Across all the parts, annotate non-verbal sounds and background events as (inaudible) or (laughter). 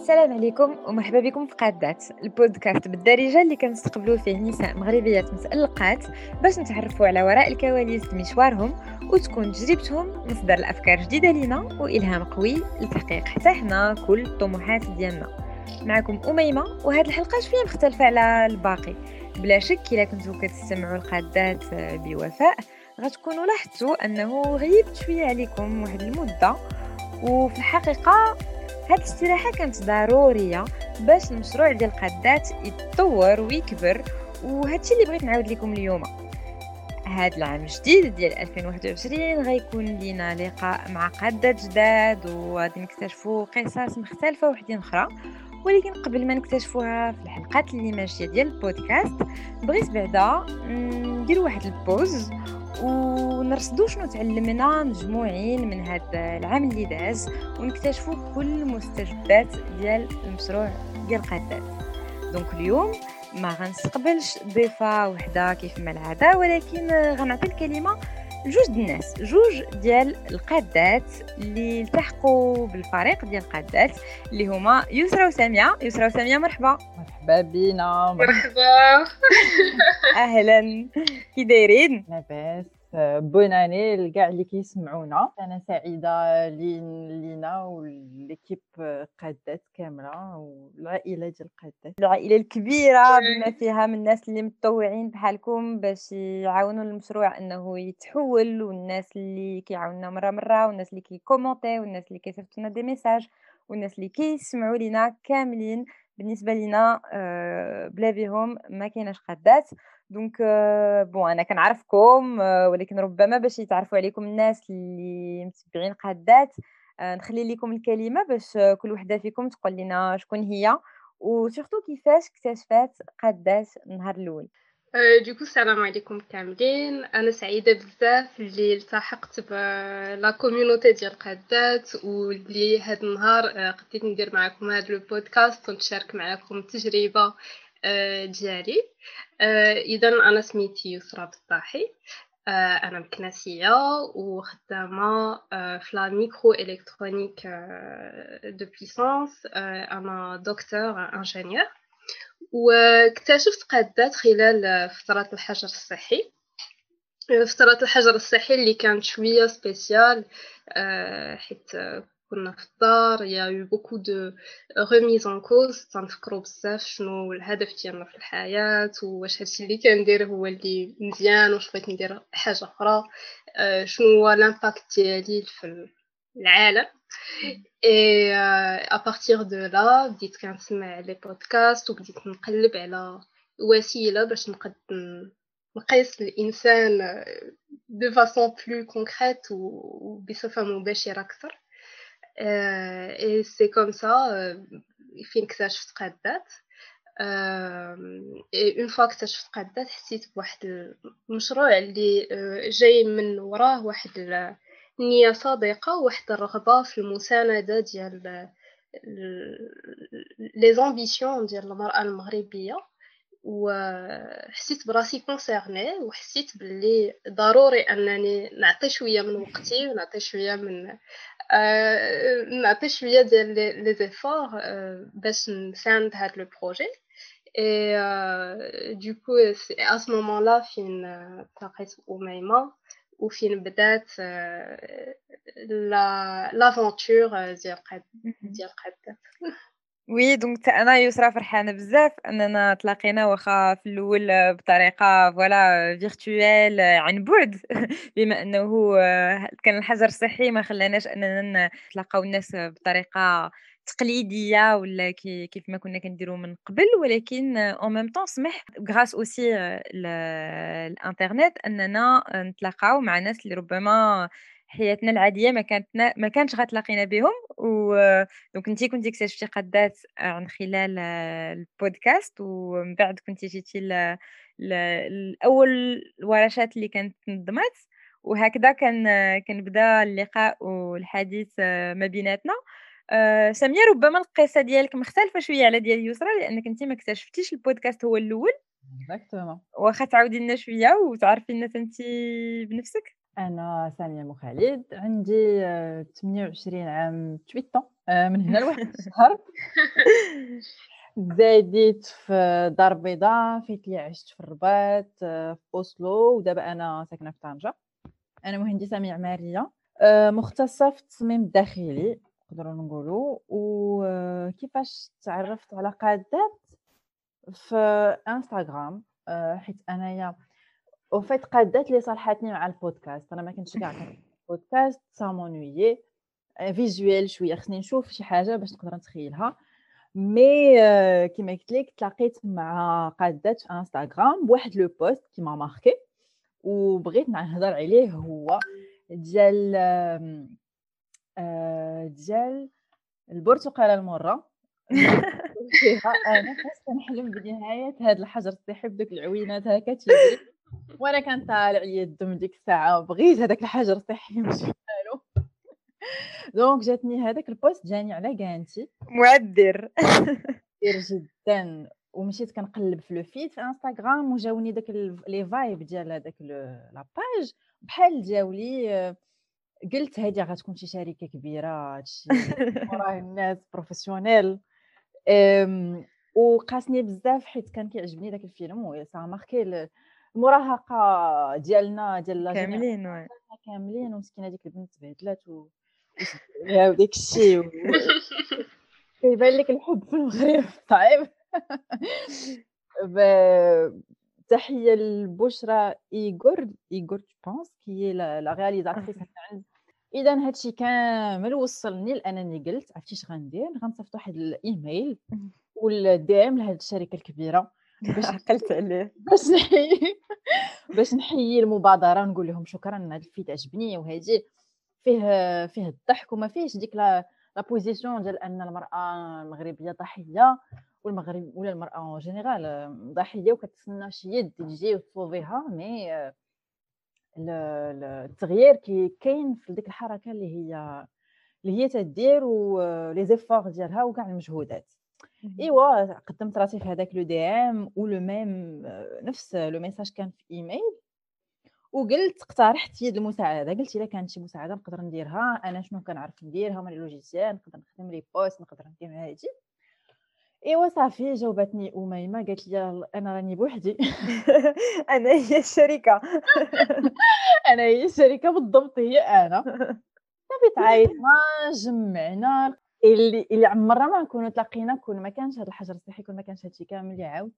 السلام عليكم ومرحبا بكم في قادات البودكاست بالدارجة اللي كنستقبلوا فيه نساء مغربيات متألقات باش نتعرفوا على وراء الكواليس مشوارهم وتكون تجربتهم مصدر الأفكار جديدة لينا وإلهام قوي لتحقيق حتى حنا كل الطموحات ديالنا. معكم أميمة وهاد الحلقة شوية مختلفة على الباقي. بلا شك إلا كنتو كتسمعوا القادات بوفاء غتكونوا لاحظتوا أنه غيبت شوية عليكم واحد المدة وفي الحقيقة هاد الاستراحة كانت ضرورية باش المشروع ديال قادات يتطور ويكبر وهادشي اللي بغيت نعاود لكم اليوم. هاد العام الجديد ديال 2021 غيكون لينا لقاء مع قادات جداد وغادي نكتشفوا قصص مختلفة وحدين أخرى. ولكن قبل ما نكتشفوها في الحلقات اللي ماشية ديال البودكاست بغيت بعدا نديروا واحد البوز ونرصدوا شنو تعلمنا مجموعين من هذا العام اللي داز ونكتشفوا كل المستجدات ديال المشروع ديال قادات دونك اليوم ما غنستقبلش ضيفة وحدة كيف ما العادة ولكن غنعطي الكلمة جوج الناس جوج ديال القادات اللي التحقوا بالفريق ديال القادات اللي هما يسرا وساميه يسرا وساميه مرحبا. مرحبا بينا. مرحبا. (laughs) أهلا. كي دايرين؟ لاباس. bonne année لكاع اللي كيسمعونا. أنا سعيدة لينا و l'équipe قادات كاملة والعائلة ديال قادات. العائلة الكبيرة (laughs) بما فيها من الناس اللي متطوعين بحالكم باش يعاونوا المشروع إنه يتحول والناس اللي كيعاوننا مرة مرة والناس اللي كي commenter والناس اللي كيصيفطوا لنا des messages والناس اللي كيسمعوا لينا كاملين. بالنسبة لينا بلا بهم ما كايناش قادات donc bon أنا كنعرفكم ولكن ربما باش يتعرفوا عليكم الناس اللي متبعين قادات نخلي لكم الكلمة باش كل وحدة فيكم تقول لنا شكون هي و surtout كيفاش اكتشفات قادات النهار الأول. donc السلام عليكم كاملين أنا سعيده بزاف اللي التحقت ب la community ديال قادات واللي هاد النهار قديت ندير معكم هاد le podcast ونشارك معكم التجربه ديالي اذا أنا سميتي يسرا بالطاحي أنا مكناسيه وخدامه في la microélectronique de puissance أنا docteur ingénieur واكتشفت قادات خلال فترة الحجر الصحي. فترة الحجر الصحي اللي كانت شوية spéciale حيت كنا في الدار il y a eu beaucoup de remises en cause تنفكروا بزاف شنو الهدف ديالنا في الحياة واش هادشي اللي كندير هو اللي مزيان واش بغيت ندير حاجة أخرى. شنو هو l'impact ديالي في العالم. et à partir de là بديت كنسمع les podcasts وبديت نقلب على وسيله باش نقد نقيس الانسان de façon plus concrète وبصفه مباشره أكثر et c'est comme ça فين اكتشفت قادات et une fois اكتشفت قادات حسيت بواحد المشروع اللي جاي من وراه واحد نية صادقة وواحد الرغبة في المساندة ديال les ambitions ديال المرأة المغربية. وحسيت براسي concernée وحسيت باللي ضروري أنني نعطي شوية من وقتي ونعطي شوية من آه نعطي شوية ديال les efforts آه باش نساند هاد le projet et آه donc euh c'est là فين تلاقيت أميمة. وفين بدات la l'aventure ديال قد ديال قد oui donc أنا يسرا فرحانة بزاف أننا تلاقينا واخا في الأول بطريقة voilà virtuelle عن بعد. (laughs) بما أنه كان الحجر الصحي ما خلاناش أننا نتلاقاو الناس بطريقة تقليدية ولا كي كيف ما كنا كنديروا من قبل. ولكن en même temps سمح grâce aussi الإنترنت أننا نتلاقاو مع ناس اللي ربما حياتنا العادية ما كانت ما كانش غتلاقينا بهم و donc انت كنتي اكتشفتي قدات عن خلال البودكاست ومن بعد كنتي جيتي ل... ل... الأول الورشات اللي كانت تنظمات وهكذا كان كنبدا اللقاء والحديث ما بيناتنا. أه ساميه ربما القصة ديالك مختلفة شوية على ديال يسرا لأنك انت ما اكتشفتيش البودكاست هو الأول. واخا تعاودي لنا شوية وتعرفي لنا انت بنفسك. أنا ساميه مخالد عندي 28 عام 8 من هنا لواحد الشهر. (laughs) زاديت في دار بيضاء فيت لي عشت في الرباط في أوسلو ودابا أنا ساكنة في طنجة. أنا مهندسة معمارية مختصة في التصميم الداخلي نقدروا نقولوا. وكيفاش تعرفت على قادات في إنستغرام حيت أنايا وفيت قادات اللي صالحتني مع البودكاست. أنا ما كنتش كاع podcast ça m'ennuie visuelle شوية. خصني نشوف شي حاجة باش نقدر نتخيلها. mais كيما قلت لك تلاقيت مع قادات في انستغرام بواحد le post qui m'a marquée وبغيت نهضر عليه هو ديال ديال البرتقاله المرة. (laughs) (laughs) فيها أنا كنحلم بنهاية هذا الحجر الصحي بدوك العوينات هكا تيجري وأنا كان طالع لي الدم ديك الساعة بغيت هذاك الحجر الصحي (laughs) يمشي بحالو donc جاتني هذاك ال post جاني على كانتي. معذر كثير جدا. ومشيت كنقلب في le feed في انستغرام وجاوني داك les vibes ديال هذاك la page بحال جاولي قلت هادي غتكون شي شركة كبيرة هادشي (laughs) وراه الناس professionnels وقاسني بزاف حيت كان كيعجبني داك الفيلم و ça a marqué المراهقة ديالنا ديال كاملين كاملين ومسكينة ديك البنت تبهدلات و وداك الشيء (laughs) كيبان لك الحب في المغرب (laughs) صعيب تحية لبشرى إيجورك إيجورك pense que la réalisatrice (laughs) إذا هادشي كامل وصلني لأنني قلت عرفتي اش غندير؟ غنصيفط واحد ال email ولا DM لهاد الشركة الكبيرة. باش (laughs) عقلت عليه. باش نحيي (laughs) باش نحيي المبادرة ونقول لهم شكرا هذا ال feed عجبني وهادي. فيه فيه الضحك وما فيهش ديك la la position ديال أن المرأة المغربية ضحية والمغرب ولا المرأة en général ضحية وكتسنى شي يد تجي وتصوفيها mais التغيير كي كاين في ديك الحركة اللي هي اللي هي تدير و les efforts ديالها وكاع المجهودات. ايوا قدمت راسي في هذاك le DM و le même نفس le message كان في ايميل وقلت اقترحت يد المساعدة قلت إلا كانت شي مساعدة نقدر نديرها أنا شنو كنعرف نديرها من logiciels نقدر نخدم les posts نقدر ندير هادي. ايوا صافي جاوبتني أميمة قالت لي أنا راني بوحدي. (laughs) أنا هي الشركة. (laughs) أنا هي الشركة بالضبط هي أنا. (laughs) صافي تعايطنا جمعنا. اللي اللي عمرنا ما نكونوا تلاقينا كون ما كانش هذا الحجر الصحي كون ما كانش هادشي كامل اللي عاودت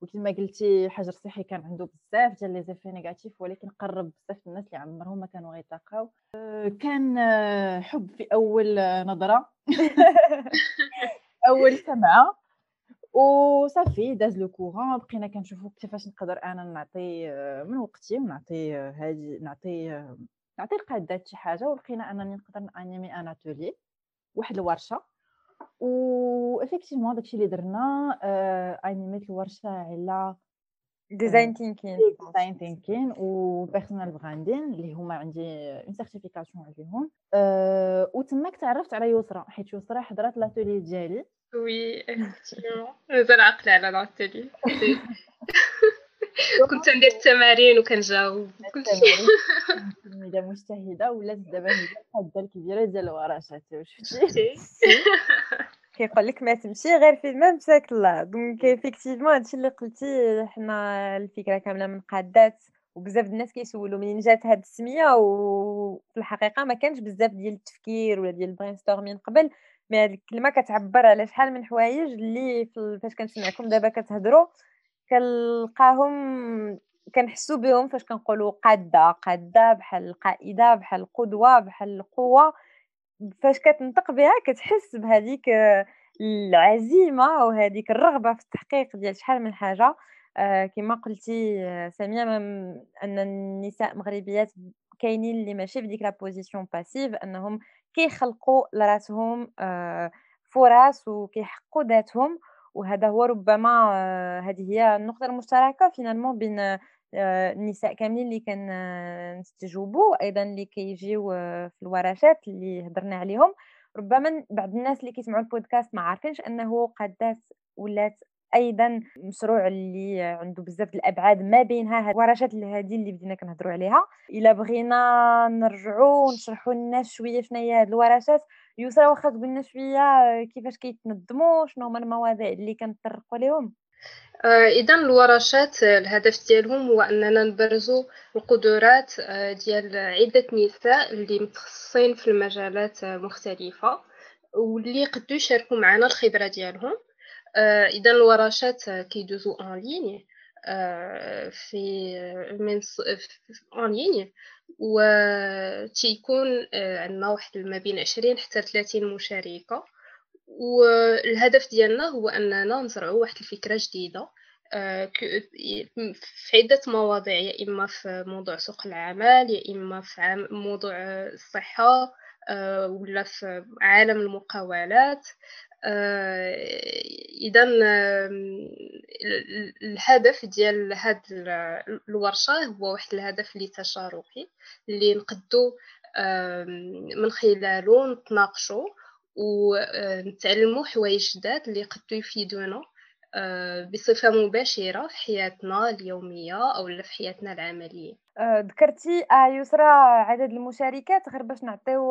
وكما قلتي حجر صحي كان عنده بزاف ديال لي زيفي نيجاتيف ولكن قرب بزاف الناس اللي عمرهم ما كانوا غيتلاقاو. كان حب في أول نظرة. (laughs) أول سمعة. وصافي داز le courant بقينا كنشوفوا كيفاش نقدر أنا نعطي من وقتي ونعطي هذه نعطي نعطي القادات شي حاجة. ولقينا أنني نقدر ن animer un atelier. واحد الورشة. و effectivement داكشي اللي درنا anim يت الورشة على design thinking design thinking و personal branding اللي هما عندي une certification عليهم. وتماك تعرفت على يسرا حيت يسرا حضرات l'atelier ديالي. oui effectivement مازال عاقلة على l'atelier (laughs) كنت ندير التمارين وكنجاوب. كلشي (laughs) تلميذه مجتهدة ولات دابا هي القاده الكبيره ديال الورشات (laughs) شفتي؟ كيقول لك ما تمشي غير في الماء مساك الله. donc effectivement هادشي اللي قلتي حنا الفكرة كاملة من قادات وبزاف الناس كيسولوا منين جات هاد السمية وفي الحقيقة ما كانش بزاف ديال التفكير ولا ديال ال brainstorming قبل مي هاد الكلمة كتعبر على شحال من حوايج اللي فاش كنسمعكم دابا كتهضروا كنلقاهم كنحسوا بهم فاش كنقولوا قادة قادة بحال القائدة بحال القدوة بحال القوة. فاش كتنطق بها كتحس بهذيك العزيمة وهذيك الرغبة في التحقيق ديال شحال من حاجة. آه كما قلتي آه ساميه أن النساء المغربيات كاينين اللي ماشي في ديك la position passive أنهم كيخلقوا لرأسهم آه فرص وكيحققوا ذاتهم. وهذا هو ربما هذه هي النقطة المشتركة finalement بين النساء كاملين اللي كنستجوبوا أيضا اللي كيجيو في الورشات اللي هضرنا عليهم. ربما بعض الناس اللي كيسمعوا البودكاست ما عارفينش أنه قادات ولات أيضا مشروع اللي عنده بزاف الأبعاد ما بينها اللي هذه اللي بدينا كنهضروا عليها. إلا بغينا نرجعوا ونشرحوا للناس شوية شنو هي الورشات. يسرا واخا تقولنا شوية كيفاش كيتنظموا شنو هما المواضيع اللي كنطرقوا لهم آه، اذا الورشات الهدف ديالهم هو أننا نبرزوا القدرات آه، ديال عدة نساء اللي متخصصين في المجالات مختلفة واللي يقدروا يشاركوا معنا الخبرة ديالهم. آه، اذا الورشات كيدوزو أون لين في من أون لين و تيكون عندنا واحد ما بين 20 حتى 30 مشاركة. والهدف ديالنا هو أننا نزرعوا واحد الفكرة جديدة آه، في عدة مواضيع يا إما في موضوع سوق العمل يا إما في موضوع الصحة آه، ولا في عالم المقاولات. آه، إذا الهدف ديال هاد الورشة هو واحد الهدف اللي تشاركي اللي نقدو من خلاله نتناقشوا ونتعلموا حوايج جداد اللي يقدروا يفيدونا آه، بصفة مباشرة في حياتنا اليومية أو في حياتنا العملية. آه، ذكرتي آه يسرى عدد المشاركات غير باش نعطيو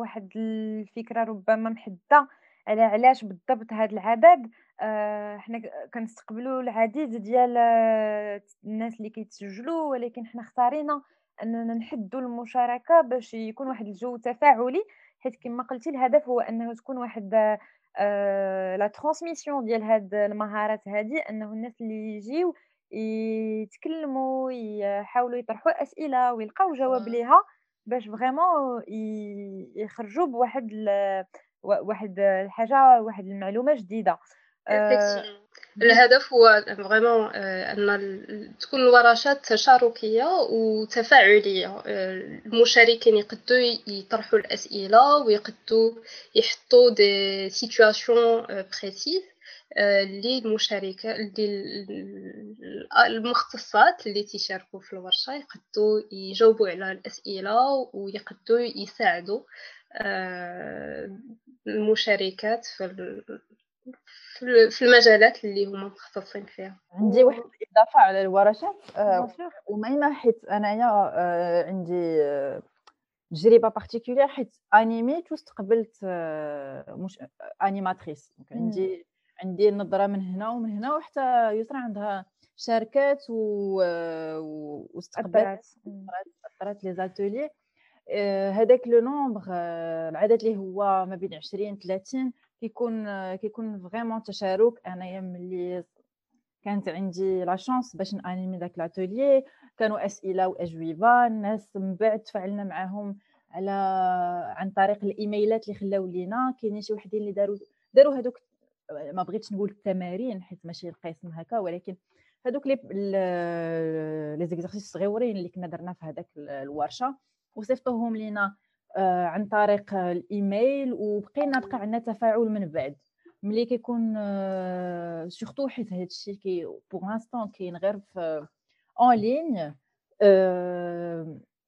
واحد الفكرة ربما محددة على علاش بالضبط هذا العدد. حنا كنستقبلوا العديد ديال الناس اللي كيتسجلوا ولكن حنا اختارينا أننا نحدوا المشاركة باش يكون واحد الجو تفاعلي. حيت كما قلتي الهدف هو أنه تكون واحد آه، لا ترانسميسيون ديال هاد المهارات هادي أنه الناس اللي يجيو يتكلموا يحاولوا يطرحوا أسئلة ويلقاو جواب ليها باش vraiment يخرجوا بواحد واحد الحاجة واحد المعلومة جديدة. الهدف هو vraiment آه، أن تكون الورشات تشاركية وتفاعلية. آه، المشاركين يقدروا يطرحوا الأسئلة ويقدروا يحطوا des situations précises للمشاركة المختصات اللي تيشاركوا في الورشة. يقدروا يجاوبوا على الأسئلة ويقدروا يساعدوا آه، المشاركات في في المجالات اللي هما مختصين فيها. عندي واحد الإضافة على الورشات آه و même حيت أنايا آه عندي آه تجربة particulière حيت anim يت واستقبلت آه مش animatrice. عندي عندي النظرة من هنا ومن هنا وحتى يسرى عندها شاركات و... واستقبلت أثرت. les ateliers هذاك le nombre العدد اللي هو ما بين 20 30 كيكون كيكون vraiment تشارك. انايا ملي كانت عندي la chance باش ن animer داك l'atelier كانوا أسئلة وأجوبة. الناس من بعد تفاعلنا معاهم على عن طريق الإيميلات اللي خلاو لينا. كاينين شي وحدين اللي داروا داروا هذوك ما بغيتش نقول التمارين حيت ماشي القسم هكا ولكن هذوك les les exercices صغيورين اللي كنا درنا في هذاك الورشة. وصيفطوهم لينا عن طريق الإيميل وبقينا بقى عندنا تفاعل من بعد. ملي كيكون surtout حيت هذا الشيء que pour l'instant كاين غير في en ligne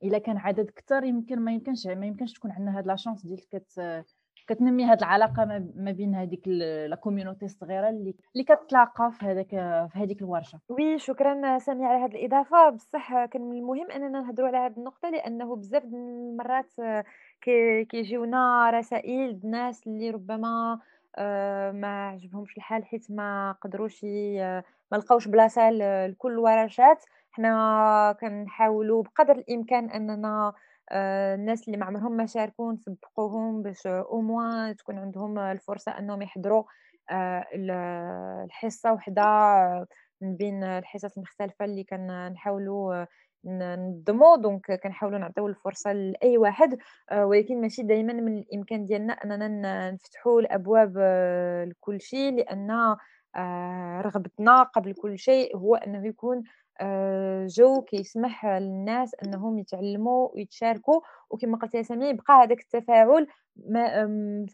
إلا كان عدد كثر يمكن ما يمكنش ما يمكنش تكون عندنا هاد la chance ديال كت كتنمي هاد العلاقة ما بين هذيك la community الصغيرة اللي اللي كتلاقى في هذاك في هذيك الورشة. oui شكرا سامي على هذه الإضافة. بصح كان من المهم أننا نهضروا على هذه النقطة لأنه بزاف المرات كيجيونا رسائل الناس اللي ربما آه، ما عجبهمش الحال حيت ما قدروش ما لقاوش بلاصة لكل الورشات. حنا كنحاولوا بقدر الإمكان أننا الناس اللي ما عمرهم ما شاركوا نسبقوهم باش au moins تكون عندهم الفرصة إنهم يحضروا آه، الحصة وحدة من بين الحصص المختلفة اللي كنحاولوا ننظموا donc كنحاولوا نعطيو الفرصة لأي واحد آه، ولكن ماشي دائما من الإمكان ديالنا أننا نفتحوا الأبواب لكل شيء لأن رغبتنا قبل كل شيء هو أنه يكون آه، جو كيسمح للناس أنهم يتعلموا ويتشاركوا وكما قلت يا سامي يبقى هذاك التفاعل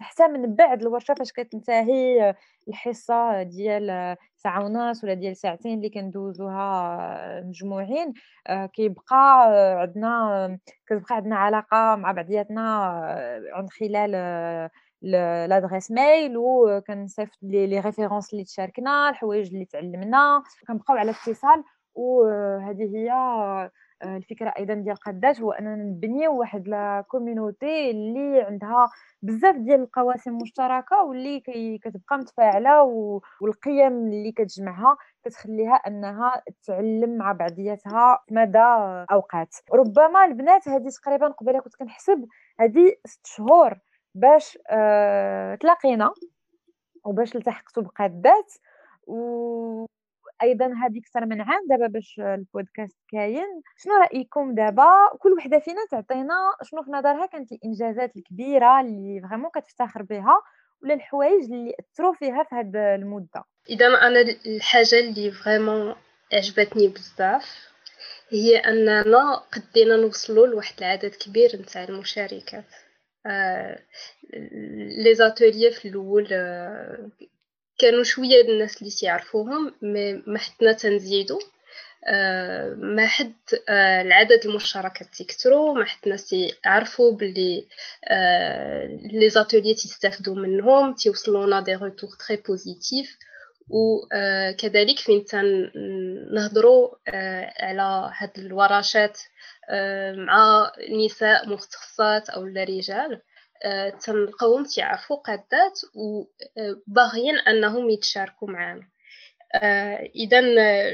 حتى من بعد الورشة فاش كتنتهي الحصة ديال ساعة ونص ولا ديال ساعتين اللي كندوزوها مجموعين آه، كيبقى عندنا كتبقى عندنا علاقة مع بعضياتنا عن خلال l'adresse mail وكنصيفط les références اللي تشاركنا الحوايج اللي تعلمنا. كنبقاو على اتصال. وهذه هي آه، الفكرة أيضا ديال قادات هو أننا نبنيو واحد la community اللي عندها بزاف ديال القواسم مشتركة واللي كتبقى متفاعلة والقيم اللي كتجمعها كتخليها أنها تتعلم مع بعضياتها مدى أوقات. ربما البنات هذه تقريبا قبيله كنت كنحسب هذه ست شهور باش آه تلاقينا وباش التحقتوا بقادات و أيضا هذه أكثر من عام دابا باش البودكاست كاين. شنو رأيكم دابا؟ كل وحدة فينا تعطينا شنو في نظرها؟ كانت الإنجازات الكبيرة اللي vraiment كتفتخر بها ولا الحوايج اللي أثروا فيها في هذه المدة؟ إذا أنا الحاجة اللي vraiment عجبتني بزاف هي أننا قدينا نوصلوا لواحد العدد كبير نتاع المشاركات. آه les ateliers في الأول آه كانوا شوية الناس اللي تيعرفوهم ما حدنا تنزيدو. آه ما حد آه العدد المشاركات تيكثروا ما حد ناس يعرفوا باللي آه les ateliers تيستافدوا منهم تيوصلونا des retours très positifs. وكذلك فين تنهضروا آه على هاد الورشات آه مع نساء مختصات أو رجال. آه، تنلقاوهم تيعرفوا قادات وباغيين أنهم يتشاركوا معنا آه، إذا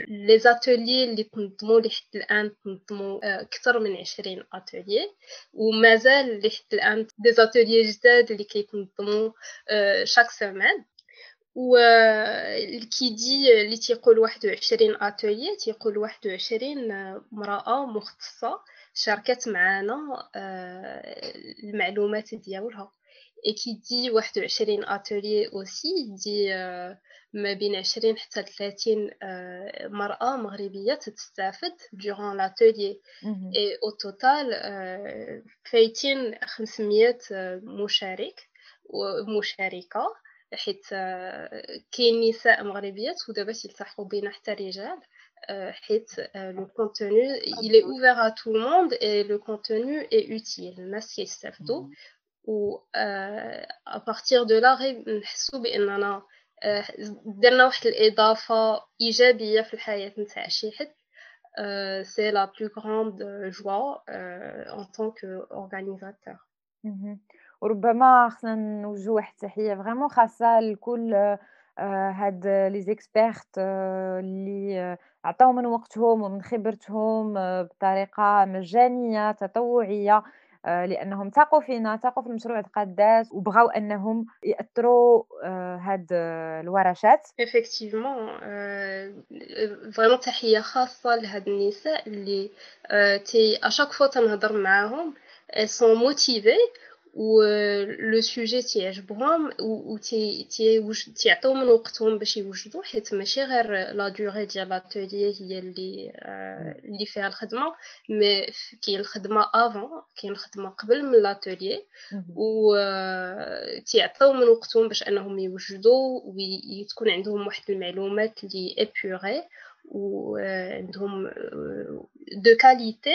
لي زاتولي اللي تنظموا لحد الآن تنظموا أكثر من 20 اتولي ومازال لحد الآن دي زاتولي جداد اللي كيتنظموا chaque semaine و qui dit اللي تيقول 21 ateliers تيقول 21 مرأة مختصة. شاركت معنا آه، المعلومات ديالها. qui dit 21 ateliers aussi dit آه، ما بين 20 حتى 30 آه، مرأة مغربية تستافد durant l'atelier. et au total فايتين 500 مشارك ومشاركة حيت كاين نساء مغربيات ودابا تلتحقوا بينا حتى رجال. Euh, euh, le contenu il est ouvert à tout le monde et le contenu est utile. الناس كيستافدوا و à partir de là نحسوا بأننا درنا واحد الإضافة إيجابية في الحياة نتاع شي حد c'est la plus grande joie en tant qu'organisateur. وربما خصنا نوجهوا واحد التحية vraiment خاصة لكل هاد les experts اللي عطاو من وقتهم ومن خبرتهم بطريقة مجانية تطوعية لأنهم ثقوا فينا ثقوا في المشروع د قادات وبغاو أنهم يأطروا هاد الورشات. effectivement vraiment تحية خاصة لهاد النساء اللي تي à chaque fois تنهضر معاهم sont motivées و le sujet تيعجبهم و تيعطيو من وقتهم باش يوجدوا حيت ماشي غير la durée ديال l'atelier هي اللي اللي فيها الخدمة mais كاين الخدمة avant كاين الخدمة قبل من l'atelier و تيعطيو من وقتهم باش انهم يوجدوا وتكون عندهم واحد المعلومات اللي épurée وعندهم de qualité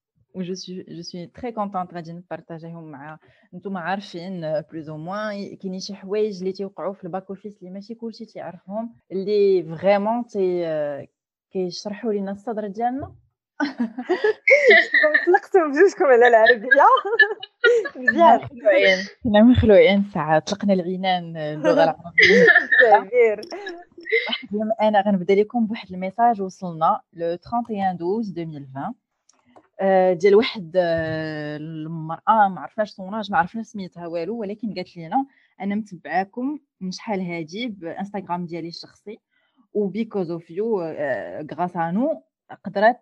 je suis je suis très contente غادي نبارطاجيهم مع نتوما عارفين plus ou moins كاينين شي حوايج اللي تيوقعوا في ال back office اللي ماشي كلشي تيعرفهم اللي vraiment تي كيشرحوا لينا الصدر ديالنا طلقتوا بجوجكم على العربية. مزيان كنا مخلوعين ساعات طلقنا العنان اللغة العربية. كبير. أنا غنبدأ لكم بواحد ال message وصلنا لو 31 12 2020 آه، ديال واحد آه، المرأة ما عرفناش son âge ما عرفنا سميتها والو ولكن قالت لنا أنا متبعاكم من شحال هادي بإنستغرام ديالي الشخصي و because of you grâce à nous قدرت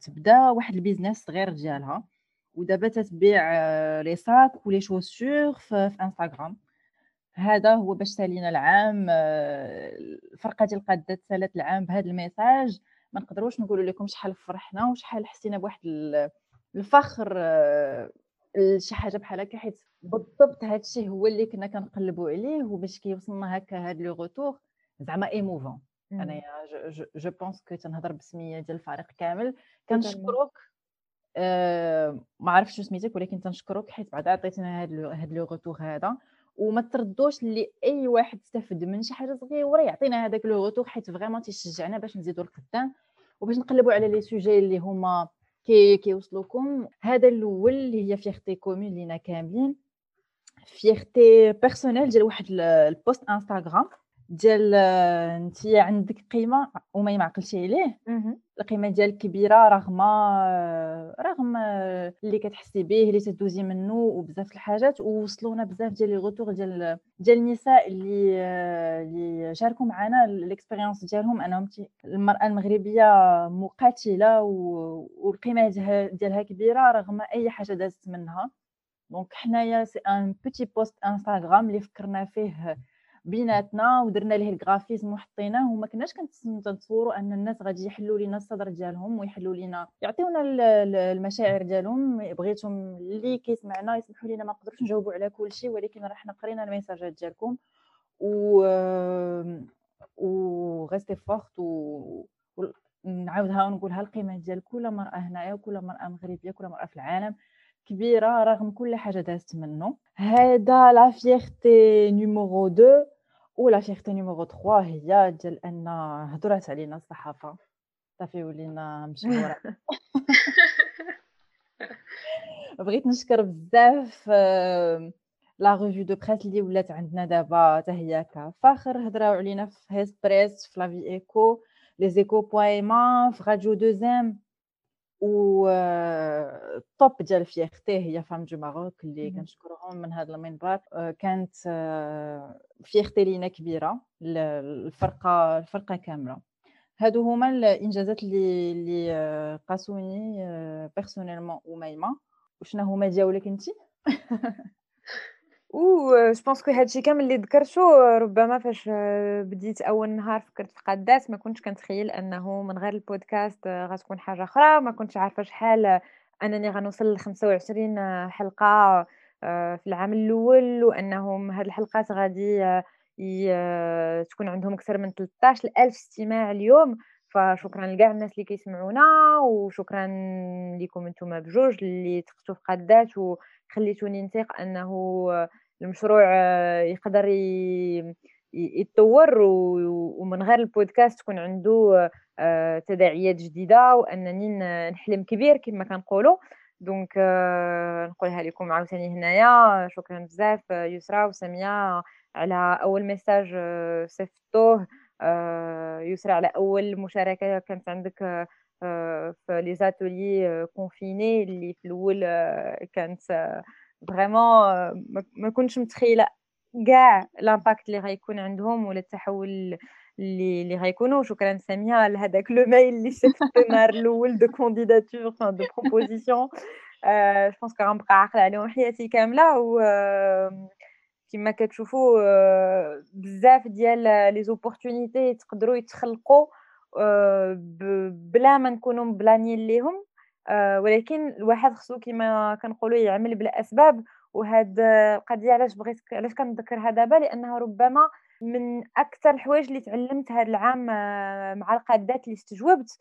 تبدا واحد ال business صغير ديالها ودابا تتبيع les sacs و les chaussures في, إنستغرام. هذا هو باش سالينا العام الفرقة ديال قادات سالات العام بهذا ال message. ما نقدروش نقولوا لكم شحال فرحنا وشحال حسينا بواحد الفخر لشي حاجة بحال هكا حيت بالضبط هذا الشيء هو اللي كنا كنقلبوا عليه وباش كيوصلنا هكا هاد le retour زعما émouvant أنايا je pense que تنهضر بسمية ديال الفريق كامل. كنشكروك أه ما عرفتش شنو سميتك ولكن تنشكروك حيت بعد عطيتنا هاد le retour هذا. وما تردوش اللي أي واحد استفد من شي حاجة صغيرة يعطينا هذاك le retour حيت vraiment تيشجعنا باش نزيدو القدام وباش نقلبوا على les sujets اللي هما كي كيوصلوكم هذا الأول اللي هي fierté commune لينا كاملين. fierté personnelle ديال واحد ال post Instagram ديال انت عندك قيمة وما يمعقلش عليه. القيمة ديالك كبيرة رغم رغم اللي كتحسي به اللي تدوزي منه وبزاف الحاجات ووصلونا بزاف ديال les retours ديال ديال النساء اللي اللي شاركوا معنا ال expérience ديالهم. أنهم المرأة المغربية مقاتلة والقيمة ديالها كبيرة رغم أي حاجة دازت منها. donc حنايا c'est un petit post Instagram اللي فكرنا فيه بيناتنا ودرنا ليه ال graphisme وحطيناه وما كناش كنتصوروا أن الناس غادي يحلوا لينا الصدر ديالهم ويحلوا لينا يعطيونا المشاعر ديالهم. بغيتهم اللي كيسمعنا يسمحوا لينا ما نقدروش نجاوبوا على كل شيء ولكن راه حنا قرينا الميساجات ديالكم. و و restez fortes و نعاودها ونقولها القيمة ديال كل مرأة هنايا وكل مرأة مغربية كل مرأة في العالم كبيرة رغم كل حاجة دازت منه. هذا la fierté numéro 2 و la fierté numéro 3 هي ديال أن هضرات علينا الصحافة. صافي ولينا مشهوره (laughs) بغيت نشكر بزاف لا ريفيو دو بريس اللي ولات عندنا دابا حتى هي كفخر هضراو علينا في هيس بريس في لافي ايكو لي زيكو بويما في راديو دوزيام و الطوب ديال فيختي هي فام دو ماروك اللي كنشكرهم من هذا المنبر. كانت فيختي لينا كبيرة الفرقة الفرقة كاملة. هادو هما الإنجازات اللي اللي قاسوني personnellement وميمه وشنا هما ديالك انت (laughs) و je pense que هادشي كامل اللي ذكرتو ربما فاش بديت أول نهار فكرت في قادات ما كنتش كنتخيل أنه من غير البودكاست غتكون حاجة أخرى. ما كنتش عارفة شحال أنني غنوصل ل 25 حلقة في العام الأول وانهم هاد الحلقات غادي تكون عندهم أكثر من 13 الف استماع اليوم. فشكرا لكاع الناس اللي كيسمعونا وشكرا لكم أنتم بجوج اللي تقتوا في قادات وخليتوني نثق أنه المشروع يقدر يتطور ومن غير البودكاست تكون عنده آه، تداعيات جديدة وأنني نحلم كبير كما كنقولوا دونك آه، نقولها لكم عاوتاني هنايا. شكرا بزاف يسرا وساميه على أول message صيفطوه. آه، يسرا على اول مشاركة كانت عندك في les ateliers confinés اللي في الأول كانت vraiment ما كنتش متخيلة كاع l'impact اللي غيكون عندهم ولا التحول اللي اللي غيكونوا. شكرا ساميه لهذاك le mail اللي شفت النهار الأول de candidature de proposition je pense que غنبقى عاقلة عليهم حياتي كاملة و كما كتشوفوا بزاف ديال لي زوبورتونيتي تقدروا يتخلقوا بلا ما نكونوا مبلانيين ليهم ولكن الواحد خصو كما كنقولوا يعمل بالاسباب وهاد القضية علاش بغيت علاش كنذكرها دابا لأنها ربما من أكثر الحوايج اللي تعلمت هذا العام مع القادات اللي استجوبت.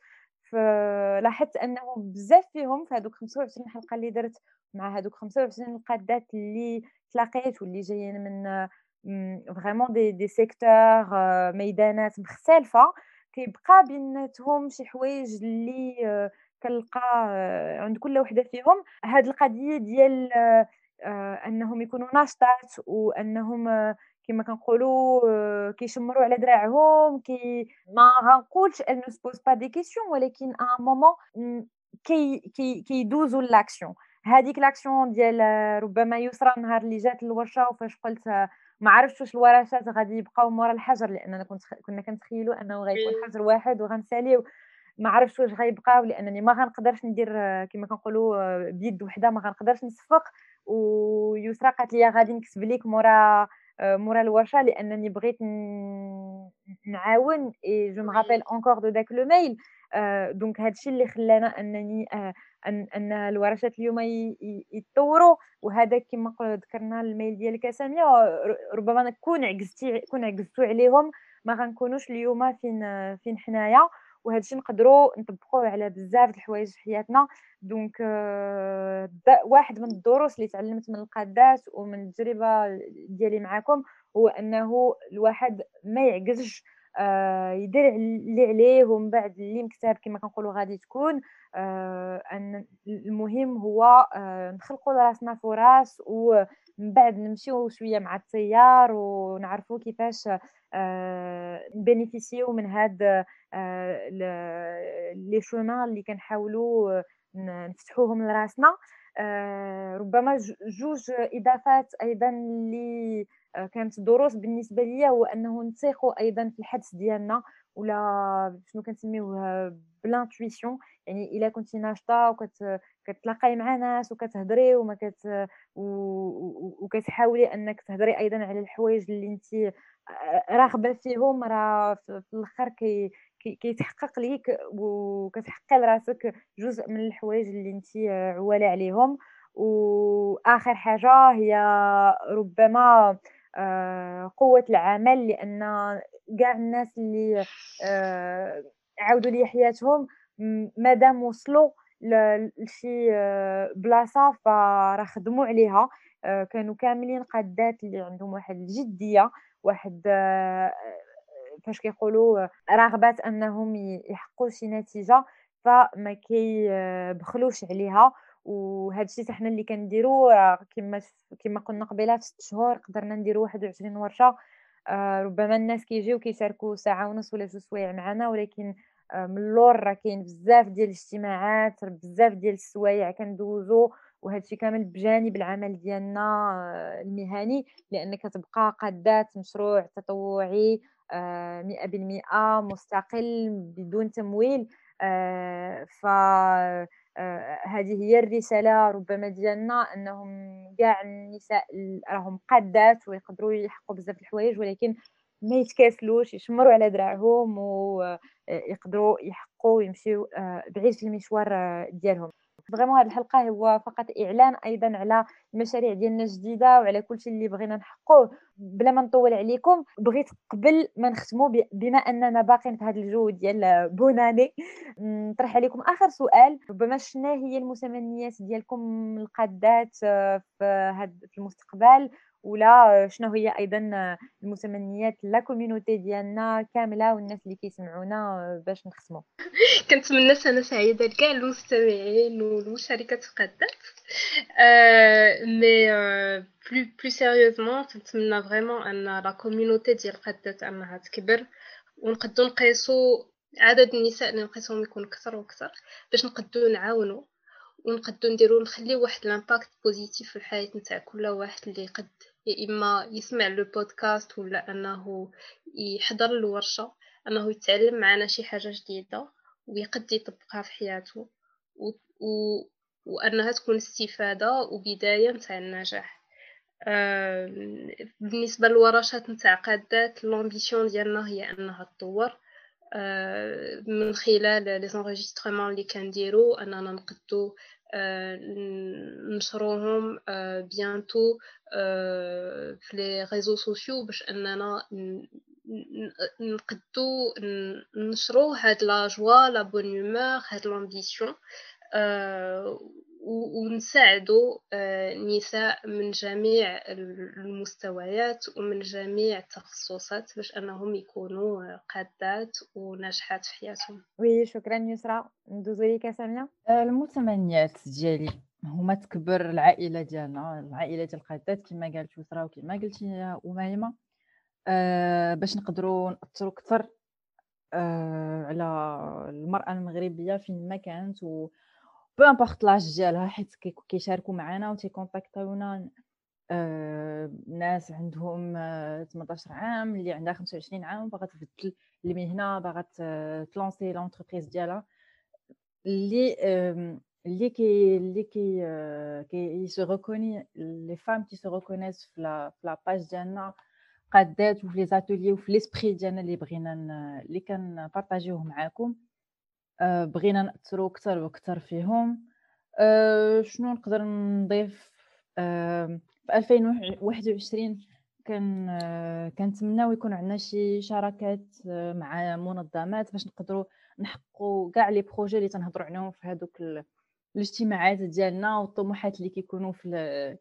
فلاحظت أنه بزاف فيهم في هذوك 25 حلقة اللي درت مع هذوك 25 القادات اللي تلاقيت واللي جايين من vraiment des des secteurs ميدانات مختلفة كيبقى بيناتهم شي حوايج اللي كنلقى عند كل وحدة فيهم هاد القضية ديال أنهم يكونوا ناشطات وأنهم كما كنقولوا كيشمروا على دراعهم كي ما غنقولش إن se pose pas des questions ولكن un moment كي كي كيدوزوا l'action هذيك l'action ديال ربما يسرى النهار اللي جات الورشه وفاش قلت ما عرفتش واش الورشات غادي يبقاو مورا الحجر لأننا كنت كنا كنتخيلوا أنه غيكون حجر واحد وغنساليو. ما عرفتش واش غيبقاو لانني ما غنقدرش ندير كما كنقولوا بيد وحدة ما غنقدرش نصفق. ويسرا قالت لي غادي نكتب لك مورا مورا الورشه لانني بغيت نعاون et je me rappelle encore de داك le mail donc هادشي اللي خلانا انني ان ان الورشات اليوم يتطوروا وهذا كما ذكرنا ال mail ديالك ساميه ربما نكون عجزتي كون عجزتوا عليهم ما غنكونوش اليوم فين فين حنايا وهذا الشيء نقدروا نطبقوه على بزاف د الحوايج في حياتنا. donc euh, واحد من الدروس اللي تعلمت من القادات ومن التجربة ديالي معكم هو أنه الواحد ما يعجزش آه، يدير اللي عليه ومن بعد اللي مكتاب كما كنقولوا غادي تكون آه، أن المهم هو آه، نخلقوا لراسنا فرص ومن بعد نمشيو شوية مع التيار ونعرفوا كيفاش نبينيفيسيو من هاد لي شومان اللي كنحاولوا نفتحوهم لراسنا. ربما جوج إضافات أيضا اللي كانت دروس بالنسبة لي هو أنه نثيقوا أيضا في الحدس ديالنا ولا شنو كنسميوه ب l'intuition يعني إلا كنتي ناشطة وكت كتلاقاي مع ناس وكتهضري وما كت وكتحاولي أنك تهضري أيضا على الحوايج اللي انت راغبة فيهم راه في الآخر كي كيتحقق ليك وكتحقق لراسك جزء من الحوايج اللي انت عواله عليهم. واخر حاجة هي ربما آه، قوة العمل لأن كاع الناس اللي آه، عاودوا لي حياتهم مادام وصلوا لشي آه، بلاصة فراه خدموا عليها. كانوا كاملين قادات اللي عندهم واحد الجدية واحد فاش كيقولوا رغبات أنهم يحققوا شي نتيجة فما كيبخلوش عليها. وهذا الشيء حنا اللي كنديرو كما كما قلنا قبيلة في ست شهور قدرنا نديرو 21 ورشة. آه، ربما الناس كيجيو كيشاركوا ساعة ونص ولا جوج سوايع معنا ولكن آه، من اللور راه كاين بزاف ديال الاجتماعات بزاف ديال السوايع كندوزو. وهذا الشيء كامل بجانب العمل ديالنا آه، المهني لأن كتبقى قادات مشروع تطوعي. مئة بالمئة مستقل بدون تمويل. ف هذه هي الرسالة ربما ديالنا أنهم كاع النساء راهم قادات ويقدروا يحققوا بزاف الحوايج ولكن ما يتكاسلوش يشمروا على دراعهم ويقدروا يحققوا ويمشيو بعيد في المشوار ديالهم. فريمون هذه الحلقة هو فقط إعلان أيضا على المشاريع ديالنا الجديدة وعلى كل شيء اللي بغينا نحققوه. بلا ما نطول عليكم بغيت قبل ما نختموا بما أننا باقين في هذا الجو ديال بوناني نطرح عليكم آخر سؤال. ربما شنو هي المتمنيات ديالكم القادات في هذا في المستقبل؟ ولا شنو هي أيضا المتمنيات لا كوميونيتي ديالنا كاملة والناس اللي كيسمعونا باش نختموا (laughs) كنتمنى سنة سعيدة لكاع المستمعين والمشاركات القادات أه mais plus plus sérieusement كنتمنى vraiment أن la community ديال القادات أنها تكبر. ونقدو نقيسو عدد النساء اللي نقيسهم يكون أكثر وأكثر باش نقدو نعاونو. ونقدو نديرو نخليو واحد l'impact positif في الحياة نتاع كل واحد اللي قد يا إما يسمع le podcast ولا أنه يحضر الورشة أنه يتعلم معنا شي حاجة جديدة ويقد يطبقها في حياته و... و... وأنها تكون استفادة وبداية نتاع النجاح. آه... بالنسبة للورشات نتاع قادات l'ambition ديالنا هي أنها تطور. آه... من خلال les اللي كنديرو أننا نقدو نشروهم bientôt في les réseaux sociaux باش اننا نقدو نشرو هاد la joie la bonne humeur هاد l'ambition ونساعدوا نساء من جميع المستويات ومن جميع التخصصات باش أنهم يكونوا قادات وناجحات في حياتهم. oui شكرا يسرا. ندوزو ليك سامية. المتمنيات ديالي هما تكبر العائلة ديالنا العائلة ديال القادات كما قالت يسرا وكما قلتي أميمة. أه باش نقدروا ناثروا أكثر أه على المرأة المغربية فين ما كانت و peu importe l'âge ديالها حيت كيشاركوا معنا وتيكونتاكتيونا آه، ناس عندهم 18 عام اللي عندها 25 عام باغا تبدل المهنه باغا تلونسي l'entreprise ديالها. اللي اللي كي اللي qui qui se reconnaît les femmes qui se reconnaissent في la page ديالنا قادات وفي les ateliers وفي l'esprit ديالنا اللي بغينا اللي كنبارطاجيوه معاكم بغينا نأثروا أكثر وأكثر فيهم. شنو نقدر نضيف؟ في 2021 كان كنتمناو يكون عندنا شي شراكات مع منظمات باش نقدروا نحققوا كاع les projets اللي تنهضروا عليهم في هذوك الاجتماعات ديالنا والطموحات اللي كيكونوا في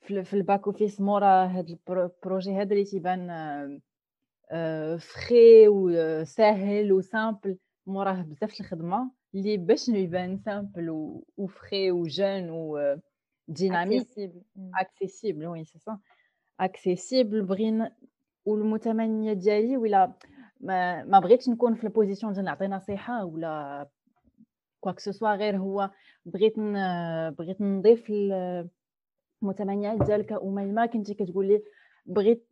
في ال back office. مورا هاد ال projet هذا اللي تيبان vrai وساهل و simple موراه بزاف الخدمة اللي باش يبان simple و vrai و jeune و dynamique accessible oui c'est ça accessible بغينا والمتمنيه ديالي ولا ما, ما بغيتش نكون في ال position ديال نعطي نصيحة ولا quoi que ce soit غير هو بغيت بغيت نضيف المتمنيات ديالك اميمه كنتي كتقولي بغيت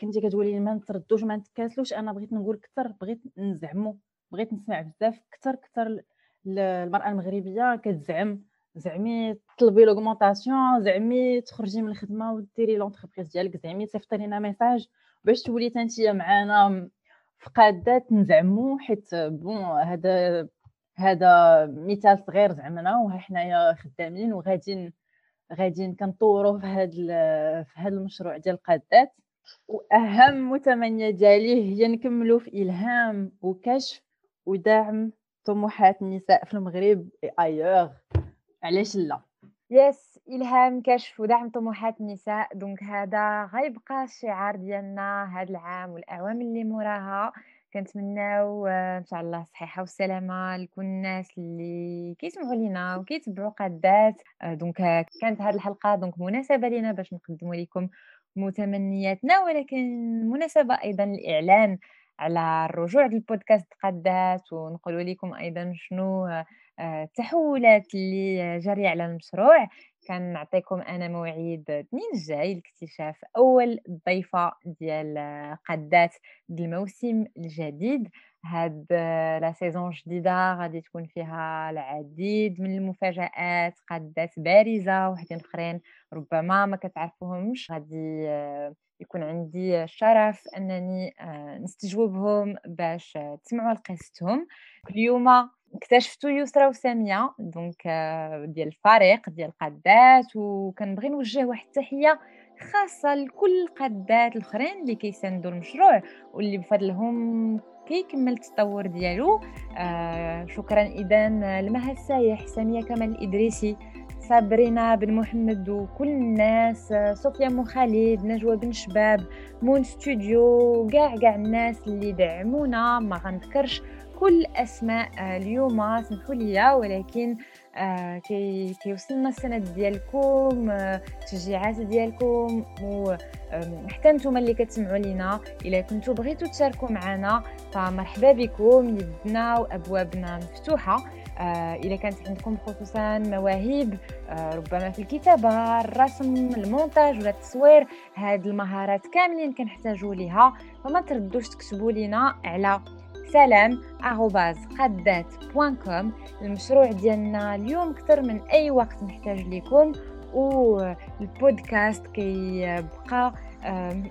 كنتي كتقولي ما نترددوش ما نتكاسلوش أنا بغيت نقول أكثر بغيت نزعمو. بغيت نسمع بزاف أكثر أكثر المرأة المغربية كتزعم زعمي طلبي l'augmentation زعمي تخرجي من الخدمة وديري l'entreprise ديالك زعمي صيفطي لينا message باش تولي تنتيا معانا. في قادات نزعمو حيت bon هذا هذا مثال صغير زعمنا وها حنايا خدامين وغادي غادي كنطوروا في هذا في هذا المشروع ديال القادات وأهم متمنية ديالي هي نكملوا في إلهام وكشف ودعم طموحات النساء في المغرب ailleurs علاش لا؟ yes إلهام كشف ودعم طموحات النساء. donc هذا غيبقى الشعار ديالنا هذا العام والاعوام اللي موراها. كنتمناو آه، إن شاء الله الصحه والسلامه لكل الناس اللي كيسمعوا لينا وكيتبعوا قادات. آه، donc كانت هذه الحلقة donc مناسبة لينا باش نقدموا لكم متمنياتنا. ولكن مناسبة أيضا للاعلان على الرجوع للبودكاست قادات ونقول لكم أيضا شنو آه، التحولات اللي جاريه على المشروع. كان نعطيكم أنا موعد اثنين الجاي لاكتشاف أول ضيفة ديال قادات الموسم الجديد. هاد la saison جديدة غادي تكون فيها العديد من المفاجآت قادات بارزة وحدين آخرين ربما ما كتعرفوهمش. غادي يكون عندي الشرف أنني نستجوبهم باش تسمعوا قصتهم اليوم اكتشفتو يسرا وسامية donc ديال الفريق ديال القادات وكنبغي نوجه واحد التحية خاصة لكل القادات الأخرين اللي كيساندوا المشروع واللي بفضلهم كيكمل التطور ديالو. آه شكرا اذا لمها السايح ساميه كمال الإدريسي صابرينا بن محمد وكل الناس صوفيا مو خالد نجوى بن شباب مون ستوديو كاع كاع الناس اللي دعمونا. ما غنذكرش كل أسماء آه، اليوم سمحوا ولكن آه، كي كيوصلنا السند ديالكم التشجيعات آه، ديالكم وحتى نتوما اللي كتسمعوا لينا إلا كنتو بغيتو تشاركوا معنا فمرحبا بكم يدنا وأبوابنا مفتوحة. اذا كانت عندكم خصوصا مواهب ربما في الكتابة الرسم المونتاج ولا التصوير هاد المهارات كاملين كنحتاجوا ليها. فما تردوش تكتبوا لينا على سلام كوم المشروع ديالنا اليوم أكثر من أي وقت نحتاج لكم والبودكاست كيبقى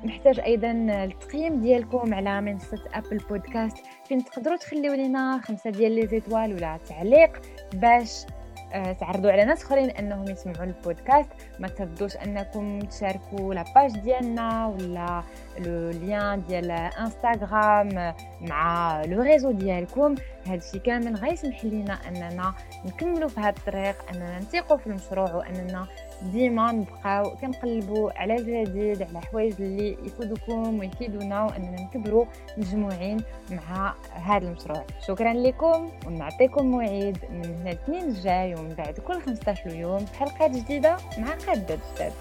محتاج أيضا التقييم ديالكم على منصة أبل بودكاست. فين تقدروا تخليو لنا خمسة ديال les étoiles ولا تعليق باش آه، تعرضوا على ناس اخرين انهم يسمعوا البودكاست. ما تترددوش انكم تشاركوا la page ديالنا ولا le lien ديال انستغرام مع les réseaux ديالكم. هادشي كامل غيسمح لينا اننا نكملوا في هذا الطريق اننا نثيقوا في المشروع واننا ديما نبقاو كنقلبوا على الجديد على حوايج اللي يفيدوكم ويفيدونا وأننا نكبروا مجموعين مع هذا المشروع. شكرا لكم ونعطيكم موعد من هنا الاثنين الجاي ومن بعد كل 15 يوم حلقات جديدة مع قادات جداد